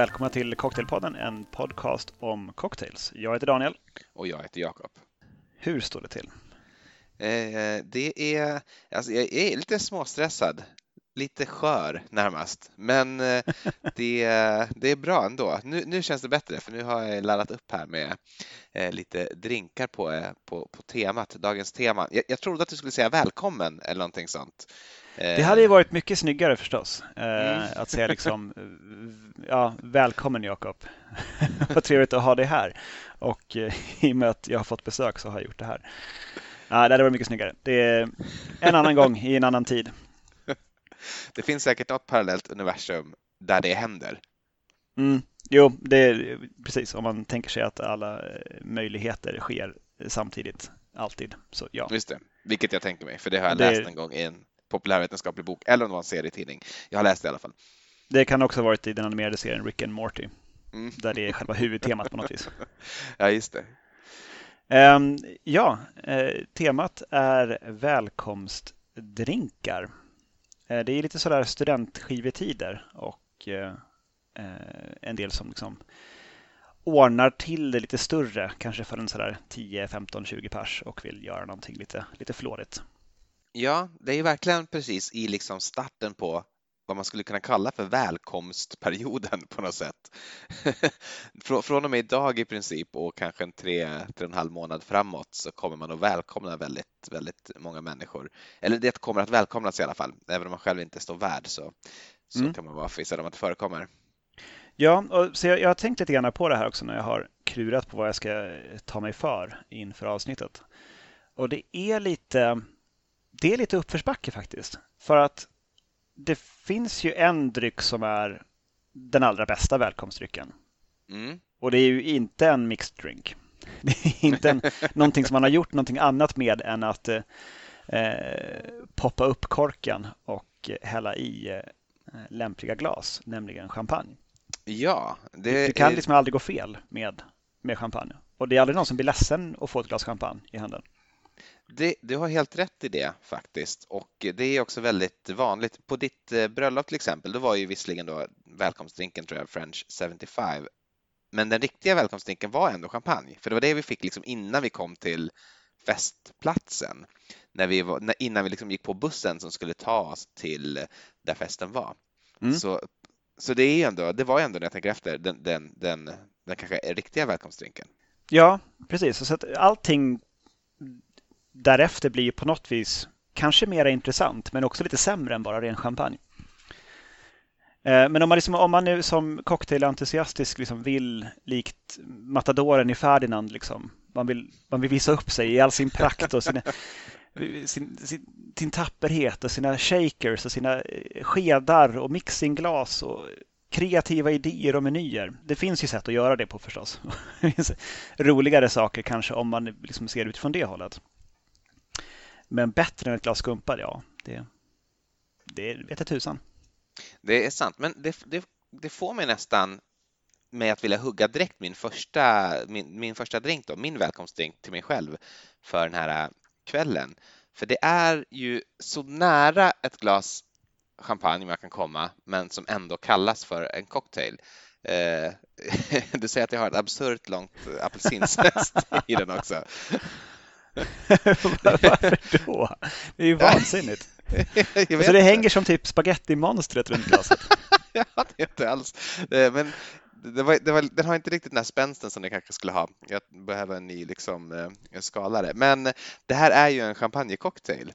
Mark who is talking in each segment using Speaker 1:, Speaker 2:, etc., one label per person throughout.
Speaker 1: Välkomna till Cocktailpodden, en podcast om cocktails. Jag heter Daniel.
Speaker 2: Och jag heter Jakob.
Speaker 1: Hur står det till?
Speaker 2: Eh, det är, alltså jag är lite småstressad, lite skör närmast, men eh, det, det är bra ändå. Nu, nu känns det bättre för nu har jag laddat upp här med eh, lite drinkar på, eh, på, på temat, dagens tema. Jag, jag trodde att du skulle säga välkommen eller någonting sånt.
Speaker 1: Det hade ju varit mycket snyggare förstås, mm. att säga liksom ja, välkommen Jakob. Vad trevligt att ha dig här. Och i och med att jag har fått besök så har jag gjort det här. Ja, det hade varit mycket snyggare. Det är en annan gång i en annan tid.
Speaker 2: Det finns säkert något parallellt universum där det händer.
Speaker 1: Mm. Jo, det är precis om man tänker sig att alla möjligheter sker samtidigt, alltid. Så ja.
Speaker 2: Just det, vilket jag tänker mig, för det har jag det... läst en gång i en populärvetenskaplig bok, eller om det var en serietidning. Jag har läst det i alla fall.
Speaker 1: Det kan också ha varit i den animerade serien Rick and Morty, mm. där det är själva huvudtemat på något vis.
Speaker 2: Ja, just det.
Speaker 1: Um, ja, uh, temat är välkomstdrinkar. Uh, det är lite sådär studentskivetider och uh, en del som liksom ordnar till det lite större, kanske för en sådär 10, 15, 20 pers och vill göra någonting lite, lite flådigt.
Speaker 2: Ja, det är verkligen precis i liksom starten på vad man skulle kunna kalla för välkomstperioden på något sätt. Från och med idag i princip och kanske en tre, tre och en halv månad framåt så kommer man att välkomna väldigt, väldigt många människor. Eller det kommer att välkomnas i alla fall. Även om man själv inte står värd så, så mm. kan man vara förvissad om att det förekommer.
Speaker 1: Ja, och så jag, jag har tänkt lite grann på det här också när jag har klurat på vad jag ska ta mig för inför avsnittet. Och det är lite, det är lite uppförsbacke faktiskt. För att det finns ju en dryck som är den allra bästa välkomstdrycken. Mm. Och det är ju inte en mixed drink. Det är inte en, någonting som man har gjort någonting annat med än att eh, poppa upp korken och hälla i eh, lämpliga glas, nämligen champagne.
Speaker 2: Ja,
Speaker 1: det, det kan är... liksom aldrig gå fel med, med champagne. Och det är aldrig någon som blir ledsen att få ett glas champagne i handen.
Speaker 2: Det, du har helt rätt i det faktiskt och det är också väldigt vanligt. På ditt eh, bröllop till exempel, då var ju visserligen då välkomstdrinken tror jag French 75 men den riktiga välkomstdrinken var ändå champagne för det var det vi fick liksom innan vi kom till festplatsen när vi var, innan vi liksom gick på bussen som skulle ta oss till där festen var. Mm. Så, så det är ändå, det var ändå när jag tänker efter den, den, den, den kanske riktiga välkomstdrinken.
Speaker 1: Ja, precis. Så att allting därefter blir på något vis kanske mer intressant men också lite sämre än bara ren champagne. Eh, men om man, liksom, om man nu som cocktailentusiastisk liksom vill, likt matadoren i Ferdinand, liksom, man, vill, man vill visa upp sig i all sin prakt och sina, sin, sin, sin tapperhet och sina shakers och sina eh, skedar och mixingglas och kreativa idéer och menyer. Det finns ju sätt att göra det på förstås. Det finns roligare saker kanske om man liksom ser utifrån det hållet. Men bättre än ett glas skumpa, ja, det, det vet jag tusan.
Speaker 2: Det är sant, men det, det, det får mig nästan med att vilja hugga direkt min första, min, min första drink, då, min välkomstdrink till mig själv för den här äh, kvällen. För det är ju så nära ett glas champagne man kan komma, men som ändå kallas för en cocktail. Eh, du säger att jag har ett absurt långt apelsinzest i den också.
Speaker 1: Varför då? Det är ju vansinnigt. Så det hänger som typ spagettimonstret runt glaset?
Speaker 2: ja, det är inte alls. Men det var, det var, den har inte riktigt den här spänsten som den kanske skulle ha. Jag behöver en ny liksom, eh, skalare. Men det här är ju en champagnecocktail,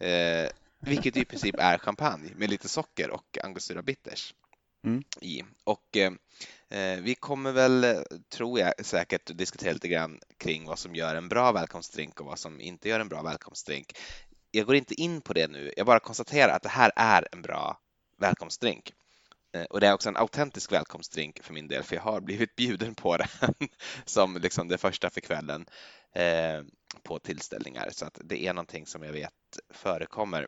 Speaker 2: eh, vilket i princip är champagne med lite socker och angostura bitters mm. i. Och eh, eh vi kommer väl, eh, tror jag, säkert diskutera lite grann kring vad som gör en bra välkomstdrink och vad som inte gör en bra välkomstdrink. Jag går inte in på det nu, jag bara konstaterar att det här är en bra välkomstdrink. Eh, och det är också en autentisk välkomstdrink för min del, för jag har blivit bjuden på den som liksom det första för kvällen eh, på tillställningar, så att det är någonting som jag vet förekommer.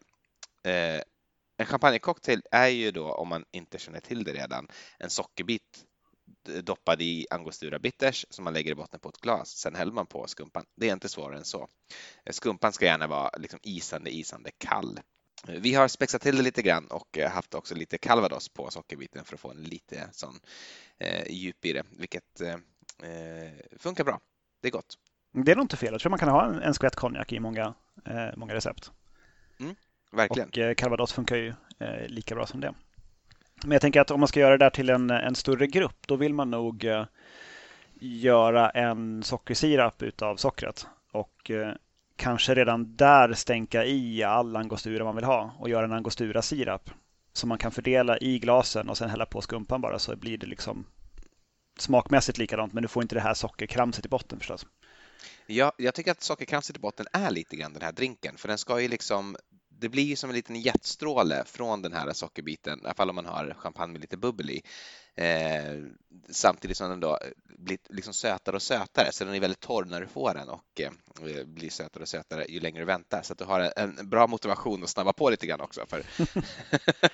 Speaker 2: En champagnecocktail är ju då, om man inte känner till det redan, en sockerbit doppad i angostura bitters som man lägger i botten på ett glas. Sen häller man på skumpan. Det är inte svårare än så. Skumpan ska gärna vara liksom isande, isande kall. Vi har spexat till det lite grann och haft också lite calvados på sockerbiten för att få en lite sån eh, djup i det, vilket eh, funkar bra. Det är gott.
Speaker 1: Det är nog inte fel. Jag tror man kan ha en, en skvätt konjak i många, eh, många recept.
Speaker 2: Mm, verkligen.
Speaker 1: Och eh, calvados funkar ju eh, lika bra som det. Men jag tänker att om man ska göra det där till en, en större grupp, då vill man nog eh, göra en sockersirap utav sockret och kanske redan där stänka i all angostura man vill ha och göra en angostura-sirap som man kan fördela i glasen och sen hälla på skumpan bara så blir det liksom smakmässigt likadant men du får inte det här sockerkramset i botten förstås.
Speaker 2: Ja, jag tycker att sockerkramset i botten är lite grann den här drinken för den ska ju liksom det blir ju som en liten jetstråle från den här sockerbiten, i alla fall om man har champagne med lite bubbel i. Eh, samtidigt som den då blir liksom sötare och sötare, så den är väldigt torr när du får den och eh, blir sötare och sötare ju längre du väntar. Så att du har en bra motivation att snabba på lite grann också, för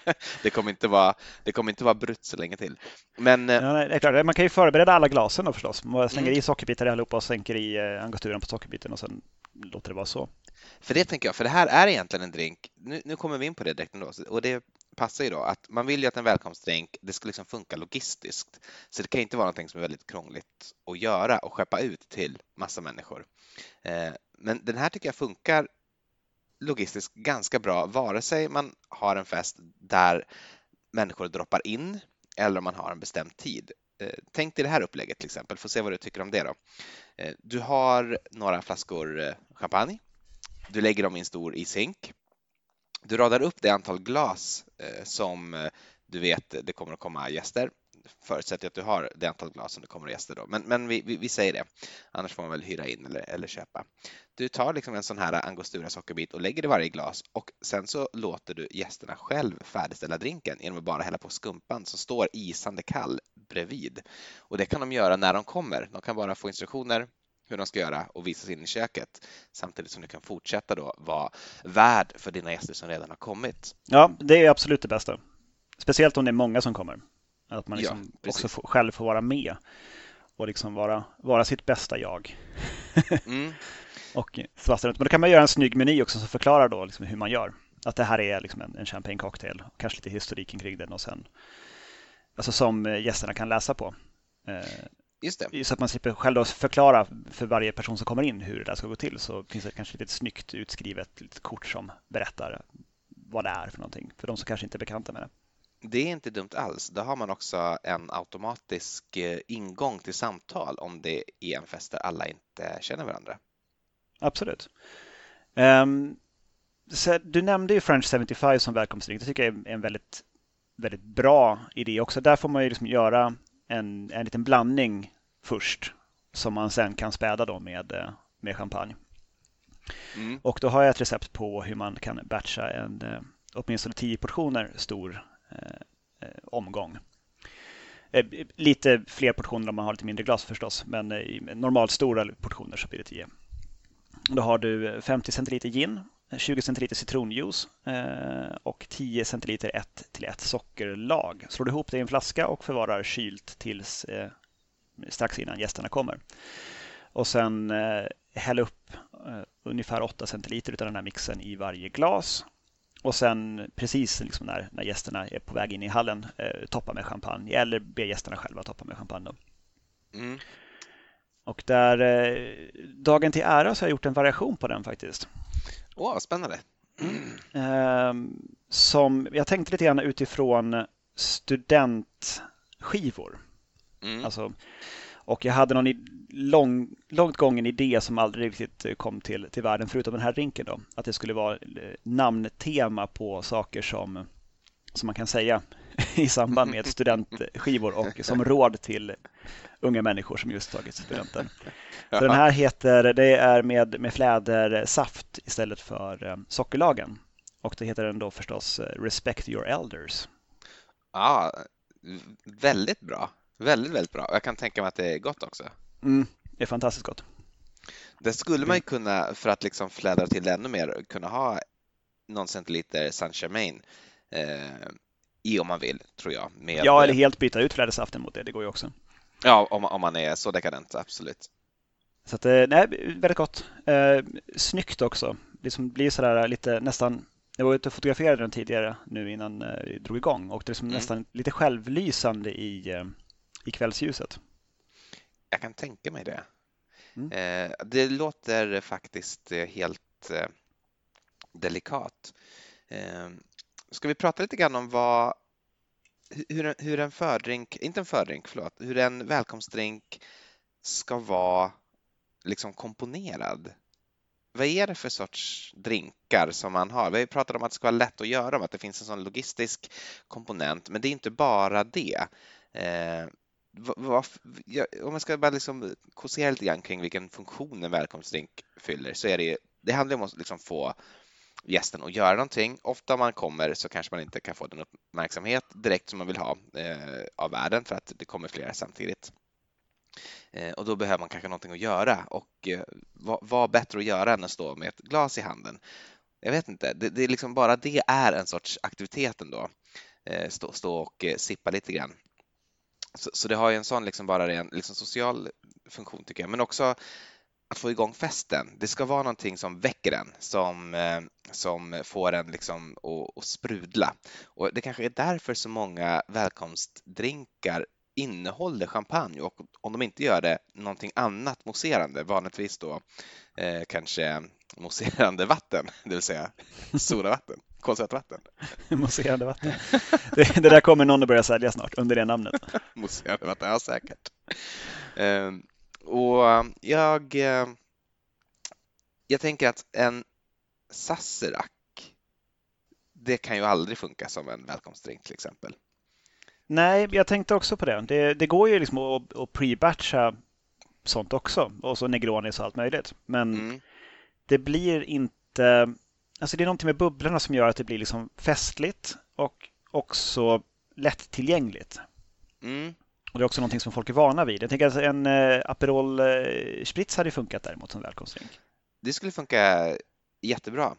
Speaker 2: det, kommer inte vara, det kommer inte vara brutt så länge till.
Speaker 1: Men, eh, ja, nej, det är klart. Man kan ju förbereda alla glasen då förstås. Man slänger mm. i sockerbitar allihopa och sänker i eh, angosturen på sockerbiten och sen låter det vara så.
Speaker 2: För det tänker jag, för det här är egentligen en drink, nu, nu kommer vi in på det direkt ändå, och det passar ju då att man vill ju att en välkomstdrink, det ska liksom funka logistiskt. Så det kan inte vara någonting som är väldigt krångligt att göra och skeppa ut till massa människor. Eh, men den här tycker jag funkar logistiskt ganska bra, vare sig man har en fest där människor droppar in eller om man har en bestämd tid. Eh, tänk dig det här upplägget till exempel, får se vad du tycker om det då. Eh, du har några flaskor eh, champagne. Du lägger dem i en stor ishink. Du radar upp det antal glas eh, som eh, du vet det kommer att komma gäster. Förutsätter att du har det antal glas som det kommer gäster då. Men, men vi, vi, vi, säger det. Annars får man väl hyra in eller, eller köpa. Du tar liksom en sån här angostura sockerbit och lägger i varje glas och sen så låter du gästerna själv färdigställa drinken genom att bara hälla på skumpan som står isande kall bredvid. Och det kan de göra när de kommer. De kan bara få instruktioner hur de ska göra och visa sig in i köket samtidigt som du kan fortsätta då vara värd för dina gäster som redan har kommit.
Speaker 1: Ja, det är absolut det bästa. Speciellt om det är många som kommer. Att man liksom ja, också får, själv får vara med och liksom vara, vara sitt bästa jag. mm. och Men då kan man göra en snygg meny också som förklarar då liksom hur man gör. Att det här är liksom en, en champagne cocktail, kanske lite historiken kring den och sen alltså som gästerna kan läsa på.
Speaker 2: Just det.
Speaker 1: Så att man slipper själv förklara för varje person som kommer in hur det där ska gå till så finns det kanske ett snyggt utskrivet litet kort som berättar vad det är för någonting för de som kanske inte är bekanta med det.
Speaker 2: Det är inte dumt alls. Då har man också en automatisk eh, ingång till samtal om det är en fest där alla inte känner varandra.
Speaker 1: Absolut. Um, du nämnde ju French 75 som välkomstdrink. Det tycker jag är en väldigt, väldigt bra idé också. Där får man ju liksom göra en, en liten blandning först som man sen kan späda då med, eh, med champagne. Mm. Och då har jag ett recept på hur man kan batcha en eh, åtminstone 10 portioner stor eh, eh, omgång. Eh, lite fler portioner om man har lite mindre glas förstås, men i normalt stora portioner så blir det 10. Då har du 50 centiliter gin, 20 centiliter citronjuice eh, och 10 centiliter 1 till 1 sockerlag. Slår du ihop det i en flaska och förvarar kylt tills eh, strax innan gästerna kommer. Och sen eh, häll upp ungefär 8 centiliter av den här mixen i varje glas. Och sen precis liksom när, när gästerna är på väg in i hallen toppa med champagne eller be gästerna själva toppa med champagne. Mm. Och där, dagen till ära så har jag gjort en variation på den faktiskt.
Speaker 2: Åh, oh, spännande.
Speaker 1: Mm. som, jag tänkte lite grann utifrån studentskivor. Mm. Alltså, och jag hade någon lång, långt gången idé som aldrig riktigt kom till, till världen, förutom den här rinken då. Att det skulle vara eh, namntema på saker som, som man kan säga i samband med studentskivor och som råd till unga människor som just tagit studenten. Så den här heter, det är med, med flädersaft istället för um, sockerlagen. Och då heter den då förstås uh, Respect your elders.
Speaker 2: Ja, väldigt bra. Väldigt, väldigt bra. Jag kan tänka mig att det är gott också.
Speaker 1: Mm, det är fantastiskt gott.
Speaker 2: Det skulle man ju kunna, för att liksom flädra till det ännu mer, kunna ha någon centiliter Saint Germain eh, i om man vill, tror jag.
Speaker 1: Med... Ja, eller helt byta ut flädersaften mot det, det går ju också.
Speaker 2: Ja, om, om man är så dekadent, absolut.
Speaker 1: Så att, eh, nej, väldigt gott. Eh, snyggt också. Liksom blir sådär lite nästan Jag var ute och fotograferade den tidigare nu innan eh, vi drog igång och det är som
Speaker 2: Mm.
Speaker 1: nästan lite självlysande i, eh, i kvällsljuset.
Speaker 2: Jag kan tänka mig det.
Speaker 1: Mm.
Speaker 2: Eh, det låter faktiskt helt eh, delikat. Eh, ska vi prata lite grann om vad, hur, en- hur en fördrink, inte en fördrink, förlåt, hur en välkomstdrink ska vara liksom komponerad? Vad är det för sorts drinkar som man har? Vi har ju pratat om att det ska vara lätt att göra, dem, att det finns en sån logistisk komponent, men det är inte bara det. Eh, om man ska bara liksom kåsera lite grann kring vilken funktion en välkomstdrink fyller så är det ju, det handlar om att liksom få gästen att göra någonting. Ofta om man kommer så kanske man inte kan få den uppmärksamhet direkt som man vill ha eh, av världen för att det kommer flera samtidigt. Eh, och då behöver man kanske någonting att göra och eh, vad, vad bättre att göra än att stå med ett glas i handen? Jag vet inte, det, det är liksom bara det är en sorts aktivitet ändå. Eh, stå, stå och eh, sippa lite grann. Så, så det har ju en sån liksom bara ren liksom social funktion tycker jag, men också att få igång festen. Det ska vara någonting som väcker en, som, eh, som får en liksom att, att sprudla. Och det kanske är därför så många välkomstdrinkar innehåller champagne och om de inte gör det någonting annat mousserande, vanligtvis då eh, kanske mousserande vatten, det vill säga sodavatten, kolsötvatten.
Speaker 1: Mousserande vatten. Det, det där kommer någon att börja sälja snart under det namnet.
Speaker 2: mousserande vatten, ja säkert. Eh, och jag, eh, jag tänker att en Sazerac, det kan ju aldrig funka som en välkomstdrink till exempel.
Speaker 1: Nej, jag tänkte också på det. Det, det går ju liksom att, att pre-batcha sånt också och så Negronis och allt möjligt. Men
Speaker 2: Mm.
Speaker 1: det blir inte... Alltså det är någonting med bubblorna som gör att det blir liksom festligt och också lättillgängligt.
Speaker 2: Mm.
Speaker 1: Och det är också någonting som folk är vana vid. Jag tänker att en eh, Aperol eh, Spritz hade funkat däremot som välkomstdrink.
Speaker 2: Det skulle funka jättebra.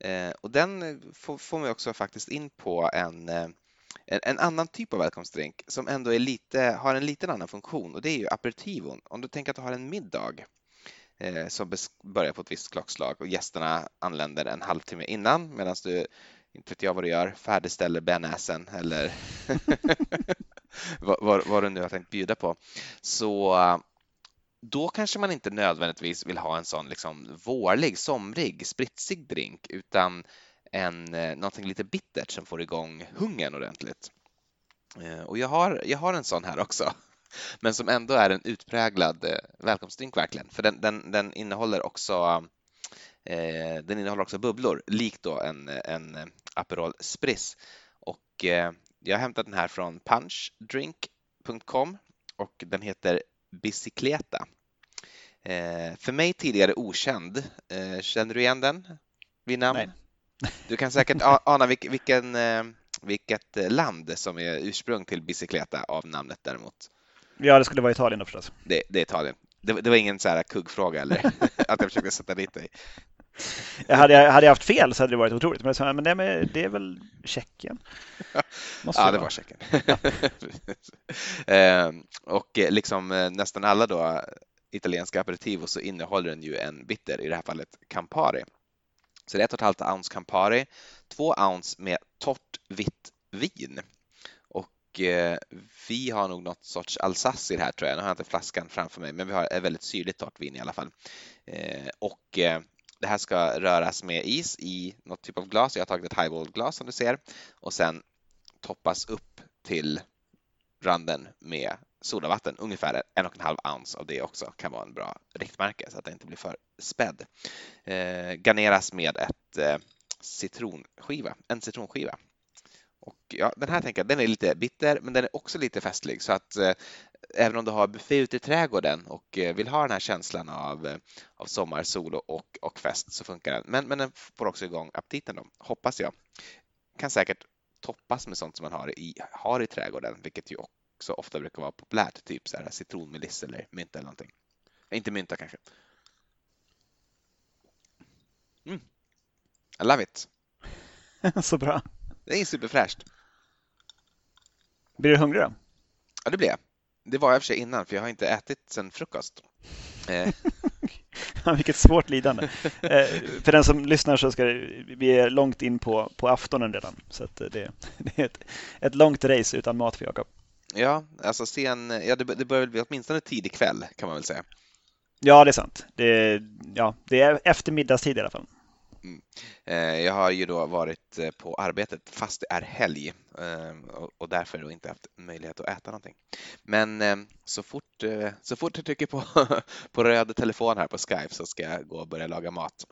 Speaker 2: Eh, och den får, får man också faktiskt in på en, en, en annan typ av välkomstdrink som ändå är lite, har en liten annan funktion och det är ju aperitivon. Om du tänker att du har en middag eh, som börjar på ett visst klockslag och gästerna anländer en halvtimme innan medan du, inte vet jag vad du gör, färdigställer bearnaisen eller vad, vad, du nu har tänkt bjuda på. Så då kanske man inte nödvändigtvis vill ha en sån liksom vårlig, somrig, spritsig drink utan en, eh, någonting lite bittert som får igång hungern ordentligt. Eh, och jag har, jag har en sån här också, men som ändå är en utpräglad eh, välkomstdrink verkligen, för den, den, den innehåller också eh, den innehåller också bubblor, likt då en, en Aperol Spritz. Och eh, jag har hämtat den här från punchdrink.com och den heter Bicicleta. Eh, för mig tidigare okänd. Eh, känner du igen den vid namn?
Speaker 1: Nej.
Speaker 2: Du kan säkert ana vilk, vilken, eh, vilket land som är ursprung till Bicicleta av namnet däremot.
Speaker 1: Ja, det skulle vara Italien då förstås.
Speaker 2: Det, det är Italien. Det, det var ingen så här kuggfråga eller att jag försökte sätta dit dig.
Speaker 1: Jag hade, jag hade haft fel så hade det varit otroligt. Men, men det, är- det är väl Tjeckien? Måste
Speaker 2: Ja, det
Speaker 1: vara.
Speaker 2: var Tjeckien. Eh, och liksom eh, nästan alla då italienska aperitivor så innehåller den ju en bitter, i det här fallet Campari. Så det är ett och ett halvt ounce Campari, två ounce med torrt vitt vin. Och eh, vi har nog något sorts Alsace i det här tror jag. Nu har jag inte flaskan framför mig, men vi har ett väldigt syrligt torrt vin i alla fall. Eh, och eh, det här ska röras med is i något typ av glas. Jag har tagit ett highballglas som du ser och sen toppas upp till randen med sodavatten, ungefär en och en halv ounce av det också kan vara en bra riktmärke så att det inte blir för spädd. Eh, garneras med ett eh, citronskiva, en citronskiva. Och ja, den här tänker jag, den är lite bitter men den är också lite festlig så att eh, även om du har buffé ute i trädgården och eh, vill ha den här känslan av, eh, av sommar, sol och, och fest så funkar den. Men, men den får också igång aptiten då, hoppas jag. Kan säkert toppas med sånt som man har i, har i trädgården, vilket ju också ofta brukar vara populärt, typ så här citronmeliss eller mynta eller någonting. Inte mynta kanske. Mm. I love it.
Speaker 1: så bra.
Speaker 2: Det är superfräscht.
Speaker 1: Blir du hungrig då?
Speaker 2: Ja, det blev jag. Det var jag i och för sig innan, för jag har inte ätit sedan frukost. Eh,
Speaker 1: Vilket svårt lidande. Eh, för den som lyssnar så ska det, vi är långt in på, på aftonen redan. Så det, det, är ett, ett långt race utan mat för Jakob.
Speaker 2: Ja, alltså sen, ja, det, det börjar bli åtminstone tidig kväll kan man väl säga.
Speaker 1: Ja, det är sant. Det, ja, det är eftermiddagstid i alla fall.
Speaker 2: Mm. Eh, jag har ju då varit eh, på arbetet fast det är helg eh, och därför då inte haft möjlighet att äta någonting. Men så fort, så fort jag trycker på, på röd telefon här på Skype så ska jag gå och börja laga mat.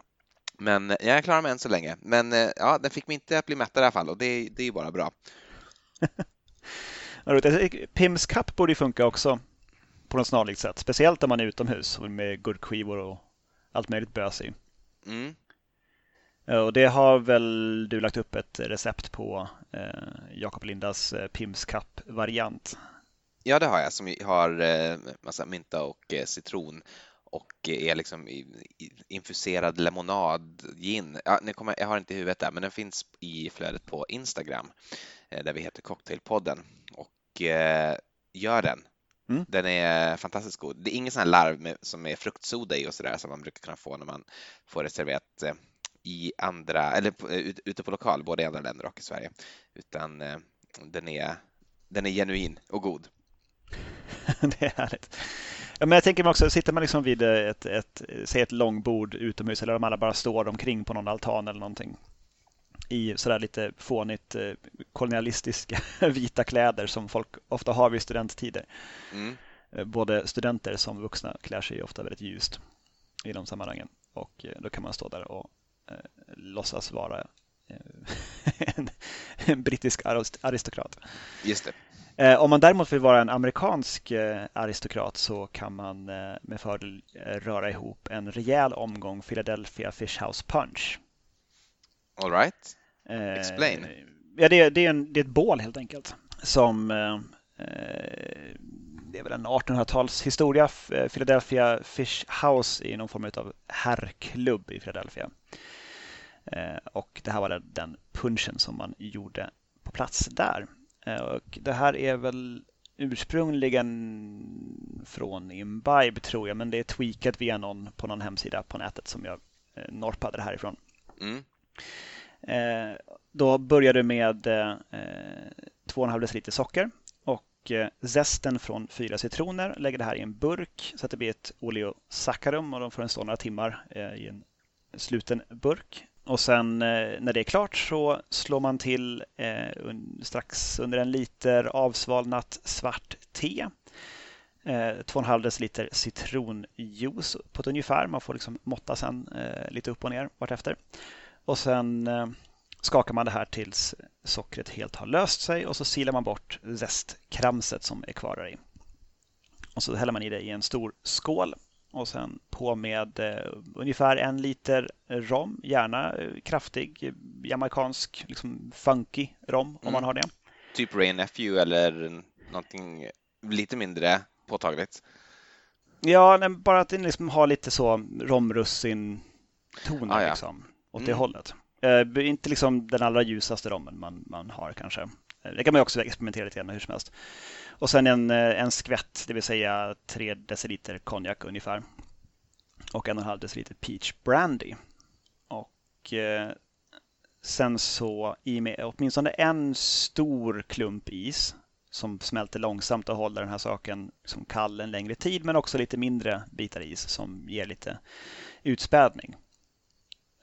Speaker 2: Men jag klarar mig än så länge. Men ja, den fick mig inte att bli mättad i alla fall och det, det är ju bara bra.
Speaker 1: Pims Cup borde ju funka också på något snarlikt sätt. Speciellt om man är utomhus med gurkskivor och allt möjligt bös i. Mm. Eh, och det har väl du lagt upp ett recept på eh, Jakob Lindas eh, Pims Cup-variant?
Speaker 2: Ja, det har jag som har eh, massa mynta och eh, citron och är liksom infuserad lemonad, gin. Ja, nu kommer, jag har inte i huvudet där, men den finns i flödet på Instagram eh, där vi heter Cocktailpodden och eh, gör den. Mm. Den är fantastiskt god. Det är ingen sån här larv med, som är fruktsoda i och sådär som man brukar kunna få när man får det serverat eh, i andra, eller ute på lokal, både i andra länder och i Sverige, utan eh, den är, den är genuin och god.
Speaker 1: det är härligt. Ja, men jag tänker mig också, sitter man liksom vid ett, ett, säg ett långbord utomhus eller om alla bara står omkring på någon altan eller någonting i sådär lite fånigt eh, kolonialistiska vita kläder som folk ofta har vid studenttider. Mm. Eh, både studenter som vuxna klär sig ofta väldigt ljust i de sammanhangen och då kan man stå där och eh, låtsas vara eh, en, en, brittisk aristokrat.
Speaker 2: Just det.
Speaker 1: Eh, om man däremot vill vara en amerikansk eh, aristokrat så kan man eh, med fördel eh, röra ihop en rejäl omgång Philadelphia Fish House Punch.
Speaker 2: All right. Explain.
Speaker 1: Ja, det är, det, är en, det är ett bål helt enkelt som det är väl en 1800-tals historia. Philadelphia Fish House är någon form av herrklubb i Philadelphia. Eh, och det här var den punchen som man gjorde på plats där. Eh, och det här är väl ursprungligen från Imbibe tror jag, men det är tweakat via någon på någon hemsida på nätet som jag eh, norpade det härifrån. Mm. Då började med 2,5 deciliter socker och zesten från fyra citroner. Lägger det här i en burk så att det blir ett oleosaccharum och de får en stå några timmar i en sluten burk. Och sen eh, när det är klart så slår man till eh, strax under en liter avsvalnat svart te. Eh, 2,5 deciliter citronjuice på ett ungefär. Man får liksom måtta sen lite upp och ner vartefter. Och sen skakar man det här tills sockret helt har löst sig och så silar man bort zestkramset som är kvar där i. Och så häller man i det i en stor skål och sen på med eh, ungefär en liter rom, gärna eh, kraftig jamaicansk, liksom funky rom om mm. man har det.
Speaker 2: Typ Rain Nephew eller någonting lite mindre påtagligt?
Speaker 1: Ja, bara att den liksom har lite så romrussin-toner ah, ja. liksom, åt mm. det hållet. Eh, inte liksom den allra ljusaste rommen man, man har kanske. Eh, det kan man också experimentera lite grann hur som helst. Och sen en, eh, en skvätt, det vill säga 3 deciliter konjak ungefär. Och en och en halv deciliter peach brandy. Och eh, sen så i med åtminstone en stor klump is som smälter långsamt och håller den här saken som kall en längre tid men också lite mindre bitar is som ger lite utspädning.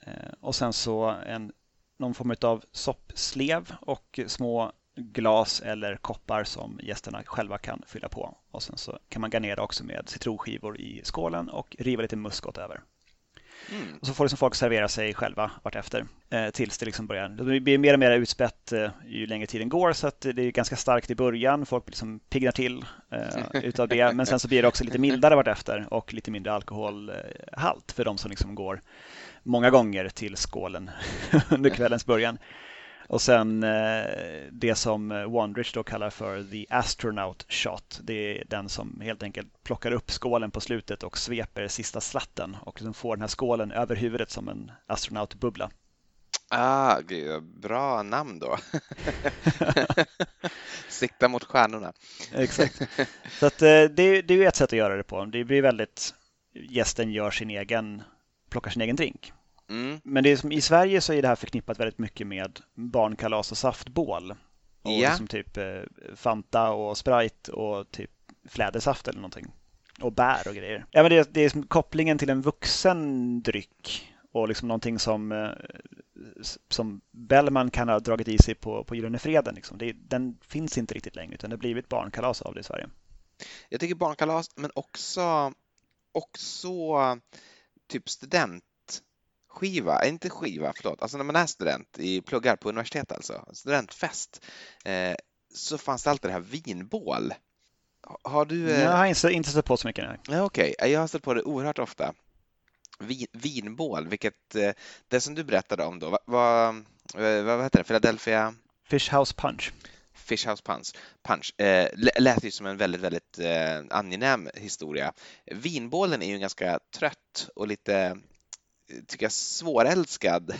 Speaker 1: Eh, och sen så en, någon form av soppslev och små glas eller koppar som gästerna själva kan fylla på. Och sen så kan man garnera också med citronskivor i skålen och riva lite muskot över. Mm. Och så får liksom folk servera sig själva vartefter eh, tills det liksom börjar. Det blir mer och mer utspätt eh, ju längre tiden går så att det är ganska starkt i början. Folk liksom piggnar till eh, utav det. Men sen så blir det också lite mildare vartefter och lite mindre alkoholhalt för de som liksom går många gånger till skålen under kvällens början. Och sen eh, det som Wondrich då kallar för the astronaut shot. Det är den som helt enkelt plockar upp skålen på slutet och sveper sista slatten och liksom får den här skålen över huvudet som en astronautbubbla.
Speaker 2: Ah, gud, bra namn då. Sikta mot stjärnorna.
Speaker 1: Exakt. Så att, eh, det, det är ett sätt att göra det på. Det blir väldigt gästen gör sin egen, plockar sin egen drink.
Speaker 2: Mm.
Speaker 1: Men det är som, i Sverige så är det här förknippat väldigt mycket med barnkalas och saftbål. Och
Speaker 2: Ja.
Speaker 1: liksom typ eh, Fanta och Sprite och typ flädersaft eller någonting. Och bär och grejer. Ja, men det, är- det är som kopplingen till en vuxen dryck och liksom någonting som, eh, som Bellman kan ha dragit i sig på, på Gyllene Freden. Liksom. Det, den finns inte riktigt längre utan det har blivit barnkalas av det i Sverige.
Speaker 2: Jag tycker barnkalas, men också, också typ studentskiva, eh, inte skiva, förlåt, alltså när man är student i pluggar på universitet alltså, studentfest, eh, så fanns det alltid det här vinbål. Ha- Har du? eh,
Speaker 1: Jag har inte, inte stött på så mycket. Nej.
Speaker 2: Ja, Okej, jag har stött på det oerhört ofta. Vin, vinbål, vilket eh, det som du berättade om då, vad, vad, eh, vad heter det, Philadelphia
Speaker 1: Fish House Punch.
Speaker 2: Fish House Punch, punch eh, lät ju som en väldigt, väldigt eh, angenäm historia. Vinbålen är ju en ganska trött och lite, eh, tycker jag, svårälskad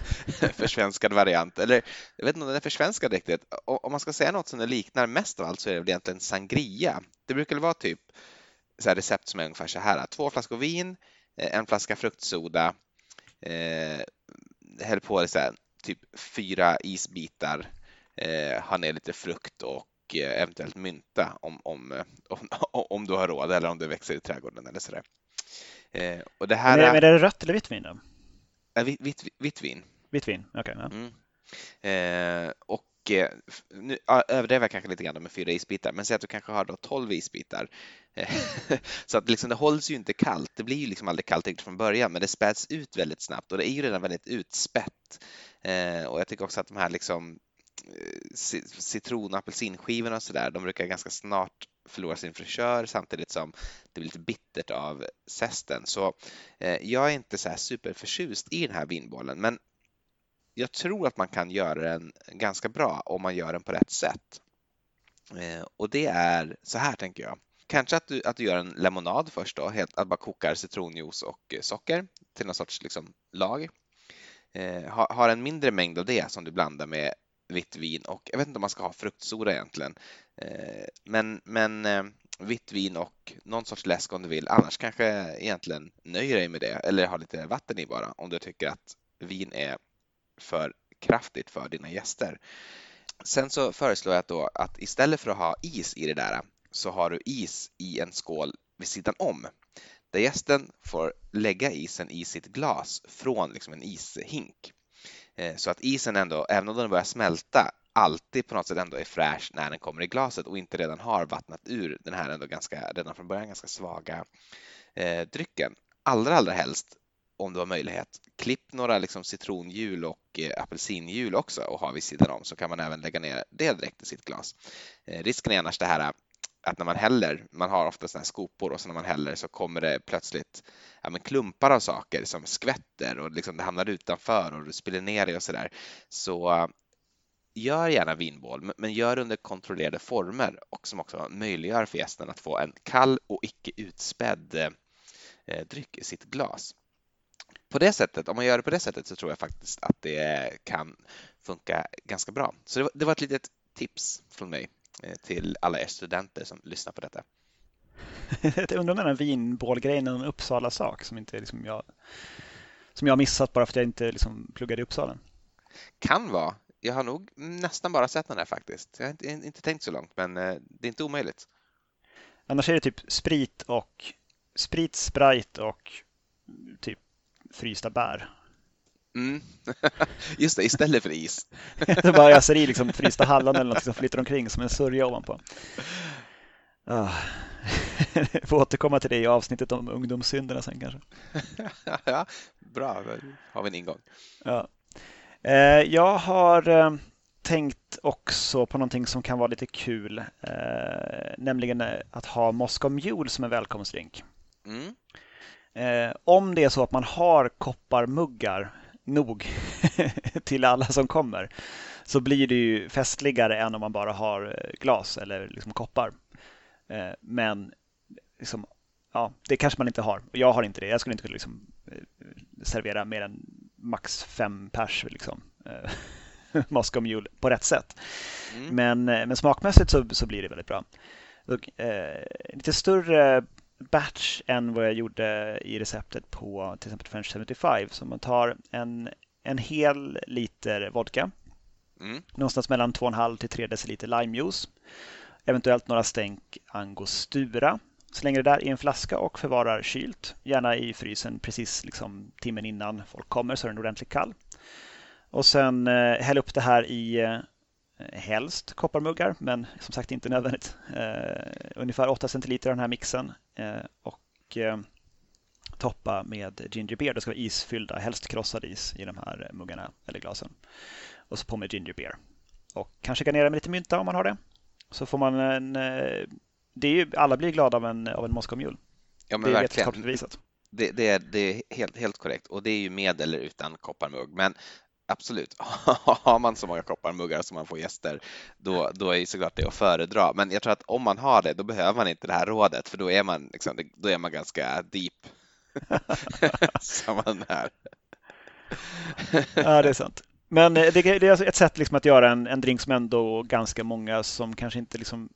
Speaker 2: försvenskad variant. Eller jag vet inte om den är försvenskad riktigt. Om man ska säga något som det liknar mest av allt så är det väl egentligen sangria. Det brukar väl vara typ så här recept som är ungefär så här. Två flaskor vin, eh, en flaska fruktsoda, eh, häll på det så här, typ fyra isbitar eh, ha ner lite frukt och eh, eventuellt mynta om, om, eh, om, om du har råd eller om det växer i trädgården eller sådär. Eh, och det här
Speaker 1: Men är,
Speaker 2: är,
Speaker 1: men är det rött eller vitt vin då?
Speaker 2: vitt, vitt, vitt vin.
Speaker 1: Vitt vin, okej. ja.
Speaker 2: Mm. Eh, och nu överdrev jag kanske lite grann med fyra isbitar, men säg att du kanske har då 12 isbitar. Så att liksom, det hålls ju inte kallt. Det blir ju liksom aldrig kallt riktigt från början, men det späds ut väldigt snabbt och det är ju redan väldigt utspätt. Eh, och jag tycker också att de här liksom citron och apelsinskivorna och sådär, de brukar ganska snart förlora sin fräschör samtidigt som det blir lite bittert av zesten. Så eh, jag är inte så här superförtjust i den här vinbollen, men jag tror att man kan göra den ganska bra om man gör den på rätt sätt. Eh, och det är så här tänker jag. Kanske att du, att du gör en lemonad först då, helt, att bara kokar citronjuice och eh, socker till någon sorts liksom, lag. Eh, ha, en mindre mängd av det som du blandar med vitt vin och jag vet inte om man ska ha fruktsoda egentligen. Eh, men men eh, vitt vin och någon sorts läsk om du vill. Annars kanske egentligen nöjer dig med det eller ha lite vatten i bara om du tycker att vin är för kraftigt för dina gäster. Sen så föreslår jag att, då att istället för att ha is i det där så har du is i en skål vid sidan om där gästen får lägga isen i sitt glas från liksom en ishink. Eh, så att isen ändå, även om den börjar smälta, alltid på något sätt ändå är fräsch när den kommer i glaset och inte redan har vattnat ur den här ändå ganska, redan från början ganska svaga eh, drycken. Allra, allra helst om du har möjlighet, klipp några liksom citronhjul och eh, apelsinhjul också och ha vid sidan om så kan man även lägga ner det direkt i sitt glas. Eh, risken är annars det här att när man häller, man har ofta sådana här skopor och så när man häller så kommer det plötsligt ja, men klumpar av saker som skvätter och liksom det hamnar utanför och du spiller ner det och sådär. Så eh, gör gärna vinbål, men- gör gör under kontrollerade former och som också möjliggör för gästen att få en kall och icke utspädd eh, eh, dryck i sitt glas. På det sättet, om man gör det på det sättet så tror jag faktiskt att det kan funka ganska bra. Så det var, det var ett litet tips från mig till alla er studenter som lyssnar på detta.
Speaker 1: Jag undrar om den här vinbålgrejen är en Uppsala-sak som, inte liksom jag, som jag har missat bara för att jag inte liksom pluggade i Uppsala.
Speaker 2: Kan vara. Jag har nog nästan bara sett den där faktiskt. Jag har inte, inte tänkt så långt, men eh, det är inte omöjligt.
Speaker 1: Annars är det typ sprit och sprit, sprite och typ frysta bär.
Speaker 2: Mm. Just det, istället för is.
Speaker 1: Så bara öser i liksom frysta hallon eller något som flyter omkring som en sörja ovanpå. Ah. Får återkomma till det i avsnittet om ungdomssynderna sen kanske.
Speaker 2: ja, bra, då har vi en ingång.
Speaker 1: Ja. Eh, jag har eh, tänkt också på någonting som kan vara lite kul, eh, nämligen att ha Moscow Mule som en välkomstdrink.
Speaker 2: Mm.
Speaker 1: Om det är så att man har kopparmuggar nog till alla som kommer så blir det ju festligare än om man bara har eh, glas eller liksom koppar. Eh, men liksom, ja, det kanske man inte har. Jag har inte det. Jag skulle inte kunna liksom, eh, servera mer än max fem pers liksom, Moscow Mule på rätt sätt.
Speaker 2: Mm.
Speaker 1: Men, men smakmässigt så, så blir det väldigt bra. Och, eh, lite större batch än vad jag gjorde i receptet på till exempel French 75. Så man tar en, en hel liter vodka, mm. någonstans mellan 2,5 till 3 deciliter limejuice, eventuellt några stänk angostura. Slänger det där i en flaska och förvarar kylt, gärna i frysen precis liksom timmen innan folk kommer så är den ordentligt kall. Och sen eh, häll upp det här i eh, helst kopparmuggar, men som sagt inte nödvändigt. Eh, ungefär 8 centiliter av den här mixen och eh, toppa med ginger beer. Det ska vara isfyllda, helst krossad is i de här muggarna eller glasen. Och så på med ginger beer. Och kanske garnera med lite mynta om man har det. Så får man en... Eh, det är ju, alla blir glada av en, av en Mule.
Speaker 2: Ja, men det är verkligen. Det, det, är, det är helt, helt korrekt och det är ju med eller utan kopparmugg. Men absolut, har man så många kopparmuggar som man får gäster, då, då är såklart det att föredra. Men jag tror att om man har det, då behöver man inte det här rådet, för då är man, liksom, då är man ganska deep. som man är.
Speaker 1: ja, det är sant. Men eh, det, det är ett sätt liksom att göra en, en drink som ändå ganska många som kanske inte liksom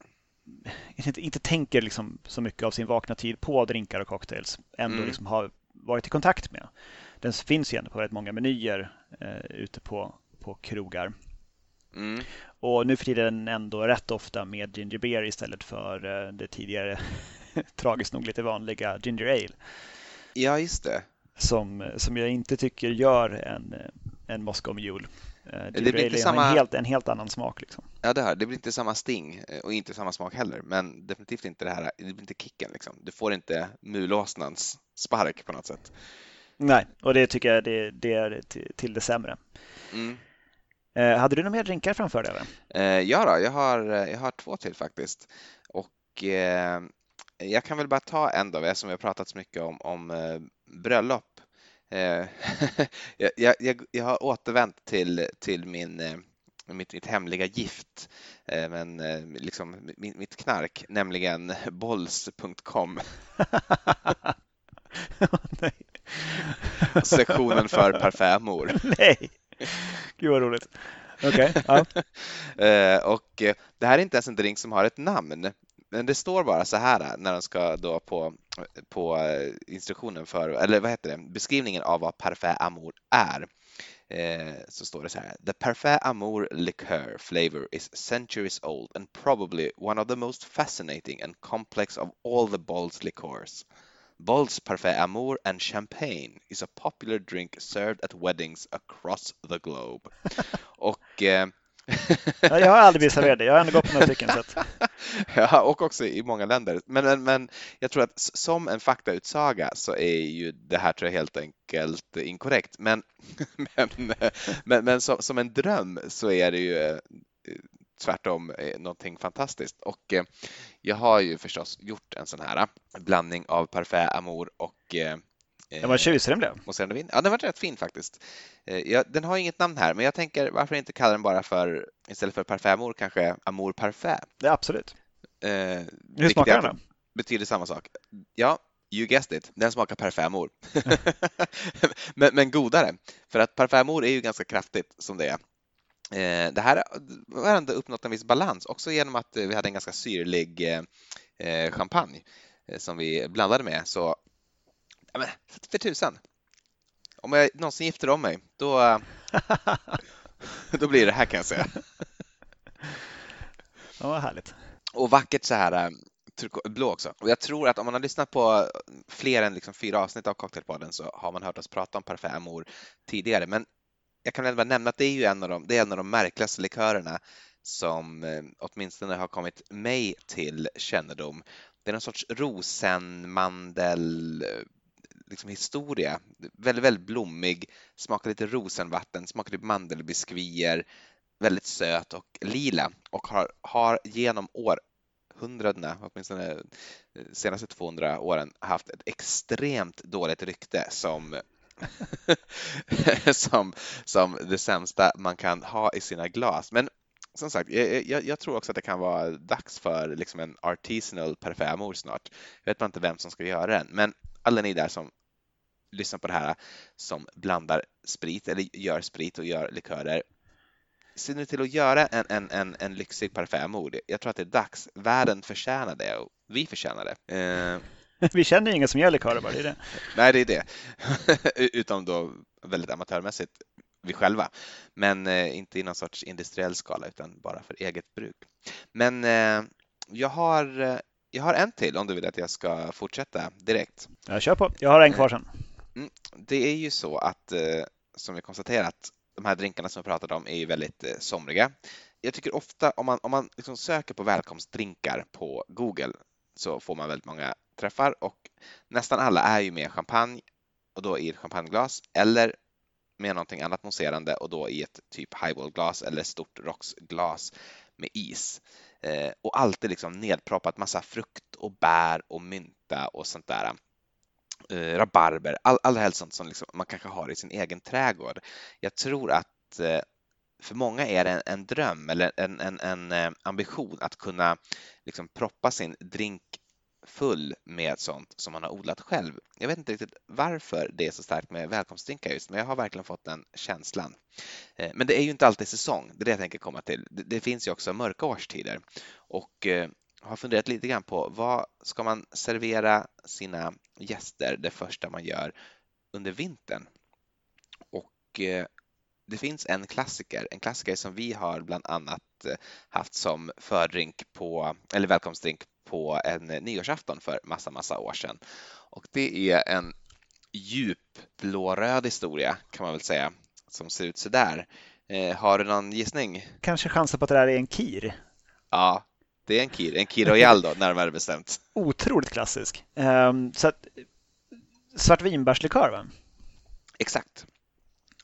Speaker 1: inte, inte tänker liksom så mycket av sin vakna tid på drinkar och cocktails ändå mm. liksom har varit i kontakt med. Den finns ju ändå på väldigt många menyer eh, ute på, på krogar. Mm. Och nu för tiden ändå rätt ofta med ginger beer istället för eh, det tidigare tragiskt nog lite vanliga ginger ale.
Speaker 2: Ja, just det.
Speaker 1: Som, som jag inte tycker gör en, en Moscow Mule. Uh, det blir inte samma... en, helt, en helt annan smak. Liksom.
Speaker 2: Ja, det här. Det blir inte samma sting eh, och inte samma smak heller, men definitivt inte det här. Det blir inte kicken. Liksom. Du får inte mulåsnans spark på något sätt.
Speaker 1: Nej, och det tycker jag det, det är till det sämre. Mm. Eh, hade du några mer drinkar framför dig?
Speaker 2: Eh, ja, då, jag, har, jag har två till faktiskt. Och eh, jag kan väl bara ta en då, som vi har pratat så mycket om, om eh, bröllop. Eh, jag, jag, jag, har återvänt till, till min, eh, mitt, mitt hemliga gift, men liksom mitt, mitt knark, nämligen bolls.com.
Speaker 1: Nej.
Speaker 2: Sektionen för parfymor.
Speaker 1: Nej, gud vad roligt. Okej. Okay, ja.
Speaker 2: Eh, och eh, det här är inte ens en drink som har ett namn, men det står bara så här när de ska då på, på instruktionen för, eller vad heter det, beskrivningen av vad Parfait Amour är. Eh, så står det så här. The Parfait Amour liqueur flavor is centuries old and probably one of the most fascinating and complex of all the Bols liqueurs. Bols Parfait Amour and Champagne is a popular drink served at weddings across the globe. och eh...
Speaker 1: ja, jag har aldrig blivit serverad det. Jag har ändå gått på några stycken. Så
Speaker 2: ja, och också i många länder. Men, men, men, jag tror att som en faktautsaga så är ju det här tror jag helt enkelt inkorrekt. Men, men, men, men som, som en dröm så är det ju eh, tvärtom någonting fantastiskt. Och eh, jag har ju förstås gjort en sån här eh, blandning av Parfait Amour och
Speaker 1: eh, den var tjusig den blev.
Speaker 2: Ja, den var rätt fin faktiskt. Ja, den har inget namn här, men jag tänker varför inte kalla den bara för, istället för Parfait Amour, kanske Amour Parfait?
Speaker 1: Ja, absolut. Eh, Hur smakar den då?
Speaker 2: Betyder samma sak. Ja, you guessed it, den smakar Parfait Amour. men, men godare, för att Parfait Amour är ju ganska kraftigt som det är. Eh, det här har ändå uppnått en viss balans också genom att vi hade en ganska syrlig eh, champagne eh, som vi blandade med. Så men, för tusan. Om jag någonsin gifter om mig, då, då blir det här kan jag säga.
Speaker 1: Ja, vad härligt.
Speaker 2: Och vackert så här blå också. Och jag tror att om man har lyssnat på fler än liksom fyra avsnitt av Cocktailpodden så har man hört oss prata om Parfait Amour tidigare. Men jag kan väl bara nämna att det är ju en av de, det är en av de märkligaste likörerna som eh, åtminstone har kommit mig till kännedom. Det är någon sorts rosenmandel eh, liksom historia. Väldigt, väldigt blommig, smakar lite rosenvatten, smakar lite mandelbiskvier, väldigt söt och lila och har, har genom århundradena, åtminstone de senaste 200 åren, haft ett extremt dåligt rykte som som, som det sämsta man kan ha i sina glas. Men som sagt, jag, jag, tror också att det kan vara dags för liksom en artisanal parfymor snart. Jag vet inte vem som ska göra den, men alla ni där som lyssnar på det här som blandar sprit eller gör sprit och gör likörer. Se nu till att göra en, en, en, en lyxig parfymor. Jag tror att det är dags. Världen förtjänar det och vi förtjänar det. Eh,
Speaker 1: Vi känner ju ingen som gör likörer bara, det är det.
Speaker 2: Nej, det är det. Utom då väldigt amatörmässigt, vi själva. Men eh, inte i någon sorts industriell skala utan bara för eget bruk. Men eh, jag, har, eh, jag har en till om du vill att jag ska fortsätta direkt.
Speaker 1: Jag kör på, jag har en kvar sen.
Speaker 2: Mm, det är ju så att, eh, som vi konstaterat, de här drinkarna som jag pratade om är ju väldigt eh, somriga. Jag tycker ofta om man, om man liksom söker på välkomstdrinkar på Google så får man väldigt många träffar och nästan alla är ju med champagne och då i ett champagneglas eller med någonting annat mousserande och då i ett typ highballglas eller stort rocksglas med is. Eh, och alltid liksom nedproppat massa frukt och bär och mynta och sånt där. Eh, rabarber, all, allra helst sånt som liksom man kanske har i sin egen trädgård. Jag tror att eh, för många är det en, en dröm eller en, en, en, eh, ambition att kunna liksom proppa sin drink full med sånt som man har odlat själv. Jag vet inte riktigt varför det är så starkt med välkomstdrinkar just, men jag har verkligen fått den känslan. Eh, men det är ju inte alltid säsong, det är det jag tänker komma till. Det finns ju också mörka årstider och eh, har funderat lite grann på vad ska man servera sina gäster det första man gör under vintern? Och eh, det finns en klassiker, en klassiker som vi har bland annat haft som fördrink på, eller välkomstdrink på en nyårsafton för massa, massa år sedan. Och det är en djup blåröd historia kan man väl säga som ser ut så där. Eh, har du någon gissning?
Speaker 1: Kanske chansen på att det där är en kir?
Speaker 2: Ja, det är en kir, en kir royal då, närmare bestämt.
Speaker 1: Otroligt klassisk. Um, så att, svartvinbärslikör va?
Speaker 2: Exakt.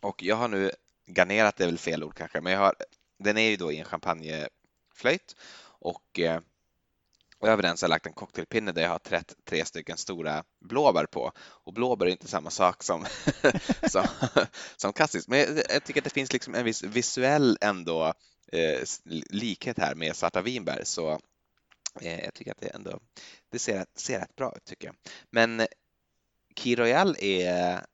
Speaker 2: Och jag har nu garnerat, är väl fel ord kanske, men jag har, den är ju då i en champagneflöjt och eh, över den så har jag lagt en cocktailpinne där jag har trätt tre stycken stora blåbär på. Och blåbär är inte samma sak som, som, som kassis. Men jag, jag, tycker att det finns liksom en viss visuell ändå eh, likhet här med svarta vinbär. Så eh, jag tycker att det ändå det ser, ser rätt bra ut tycker jag. Men Key Royal är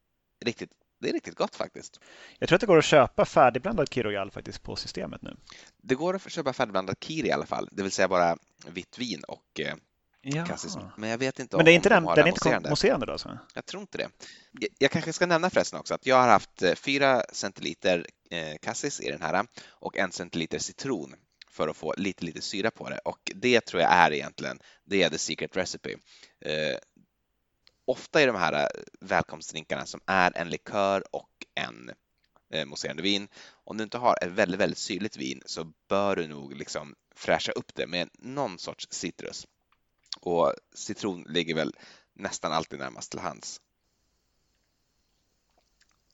Speaker 2: riktigt det är riktigt gott faktiskt.
Speaker 1: Jag tror att det går att köpa färdigblandad Key Royal faktiskt på systemet nu.
Speaker 2: Det går att köpa färdigblandad Kir i alla fall, det vill säga bara vitt vin och eh, ja. Men jag vet inte
Speaker 1: Men det är inte den, de den är inte mousserande då? Så.
Speaker 2: Jag tror inte det. Jag, jag, kanske ska nämna förresten också att jag har haft 4 eh, centiliter eh, Cassis i den här och en centiliter citron för att få lite, lite syra på det och det tror jag är egentligen, det är the secret recipe. Eh, ofta i de här eh, välkomstdrinkarna som är en likör och en eh, mousserande vin. Om du inte har ett väldigt, väldigt syrligt vin så bör du nog liksom fräscha upp det med någon sorts citrus. Och citron ligger väl nästan alltid närmast till hands.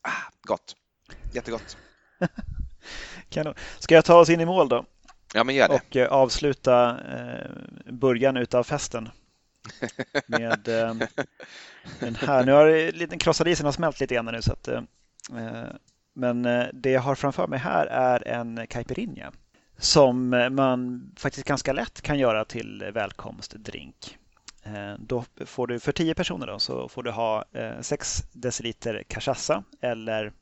Speaker 2: Ah, gott. Jättegott.
Speaker 1: Kanon. Ska jag ta oss in i mål då?
Speaker 2: Ja, men gör det.
Speaker 1: Och eh, avsluta eh, början utav festen med eh, den här. Nu har den krossade isen har smält lite grann nu så att, eh, eh men eh, det jag har framför mig här är en caipirinha som man faktiskt ganska lätt kan göra till välkomstdrink. Eh, då får du för 10 personer då, så får du ha 6 deciliter cachaça eller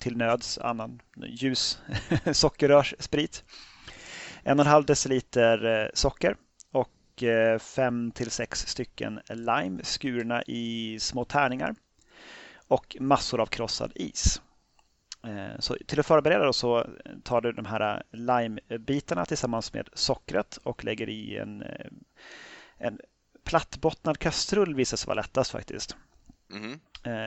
Speaker 1: till nöds annan ljus sockerrörssprit. En och en halv deciliter socker 5 till 6 stycken lime skurna i små tärningar och massor av krossad is. Eh, så till att förbereda så tar du de här limebitarna tillsammans med sockret och lägger i en, eh, en plattbottnad kastrull visar sig vara lättast faktiskt. Mm.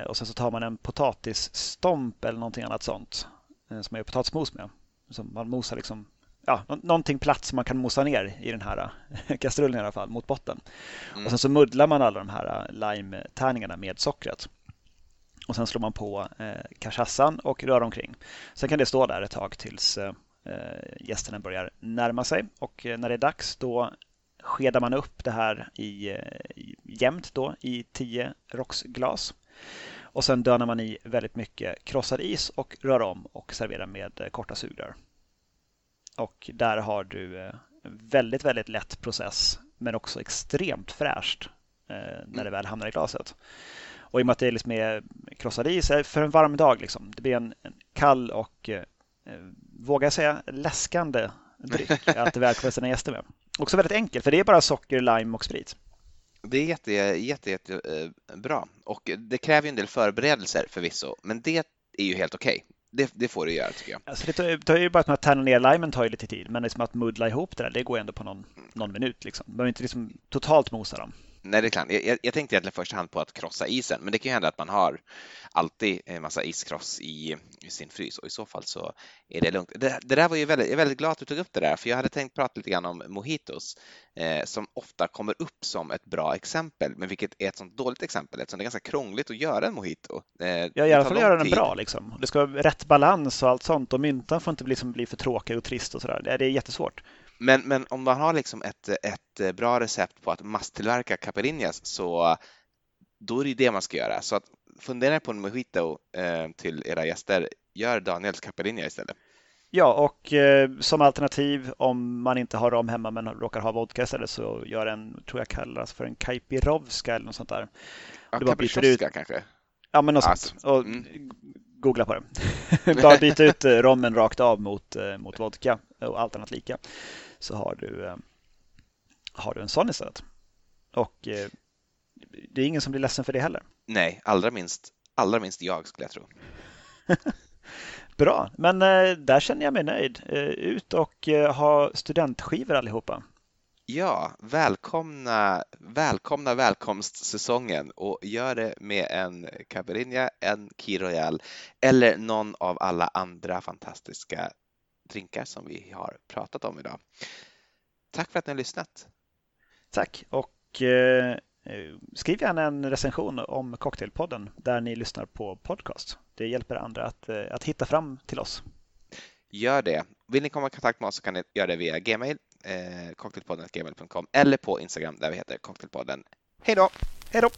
Speaker 1: Och sen så tar man en potatisstomp eller någonting annat sånt som man gör potatismos med. Som man mosar liksom ja, någonting platt som man kan mosa ner i den här äh, kastrullen i alla fall mot botten. Mm. Och sen så muddlar man alla de här äh, lime-tärningarna med sockret. Och sen slår man på eh, kachassan och rör omkring. Sen kan det stå där ett tag tills eh, gästerna börjar närma sig och när det är dags då skedar man upp det här i, i jämnt då i 10 rocksglas. Och sen dönar man i väldigt mycket krossad is och rör om och serverar med korta sugrör. Och där har du en eh, väldigt, väldigt lätt process men också extremt fräscht eh, när det väl hamnar i glaset. Och i och med att det liksom är krossad is för en varm dag, liksom, det blir en, en kall och eh, vågar jag säga läskande dryck att välkomna sina gäster med. Också väldigt enkelt, för det är bara socker, lime och sprit.
Speaker 2: Det är jätte, jätte, jätte bra och det kräver ju en del förberedelser förvisso, men det är ju helt okej. Okay. Det, det, får du göra tycker jag.
Speaker 1: Alltså det tar, ju bara att tärna ner limen tar ju lite tid, men liksom att muddla ihop det där, det går ändå på någon, någon minut. Liksom. Man behöver inte liksom totalt mosa dem.
Speaker 2: Nej, det är klart. Jag, jag tänkte egentligen första hand på att krossa isen, men det kan ju hända att man har alltid en massa iskross i, i sin frys och i så fall så är det lugnt. Det, det där var ju väldigt, jag är väldigt glad att du tog upp det där, för jag hade tänkt prata lite grann om mojitos eh, som ofta kommer upp som ett bra exempel, men vilket är ett sånt dåligt exempel eftersom det är ganska krångligt att göra en mojito.
Speaker 1: Eh, ja, i alla fall göra den bra liksom. Det ska vara rätt balans och allt sånt och myntan får inte liksom bli för tråkig och trist och sådär. Det, det är jättesvårt.
Speaker 2: Men, men om man har liksom ett, ett bra recept på att masstillverka caipirinhas så då är det det man ska göra. Så att fundera på en mojito eh, till era gäster. Gör Daniels caipirinha istället.
Speaker 1: Ja, och eh, som alternativ om man inte har rom hemma men råkar ha vodka istället så gör en, tror jag kallas för en kaipirovska eller något sånt där.
Speaker 2: Ja, Caprichoska kanske?
Speaker 1: Ja, men något alltså, sånt. Och mm. Googla på det. Bara byta ut eh, rommen rakt av mot, eh, mot vodka och allt annat lika så har du, eh, har du en sån istället. Och eh, det är ingen som blir ledsen för det heller.
Speaker 2: Nej, allra minst, allra minst jag skulle jag tro.
Speaker 1: Bra, men eh, där känner jag mig nöjd. Ut och ha studentskivor allihopa.
Speaker 2: Ja, välkomna, välkomna välkomstsäsongen och gör det med en Caipirinha, en Key Royal eller någon av alla andra fantastiska drinkar som vi har pratat om idag. Tack för att ni har lyssnat.
Speaker 1: Tack och eh, skriv gärna en recension om Cocktailpodden där ni lyssnar på podcast. Det hjälper andra att, eh, att hitta fram till oss.
Speaker 2: Gör det. Vill ni komma i kontakt med oss så kan ni göra det via gmail, eh, cocktailpodden.gmail.com eller på Instagram där vi heter Cocktailpodden. Hej då!
Speaker 1: Hej då!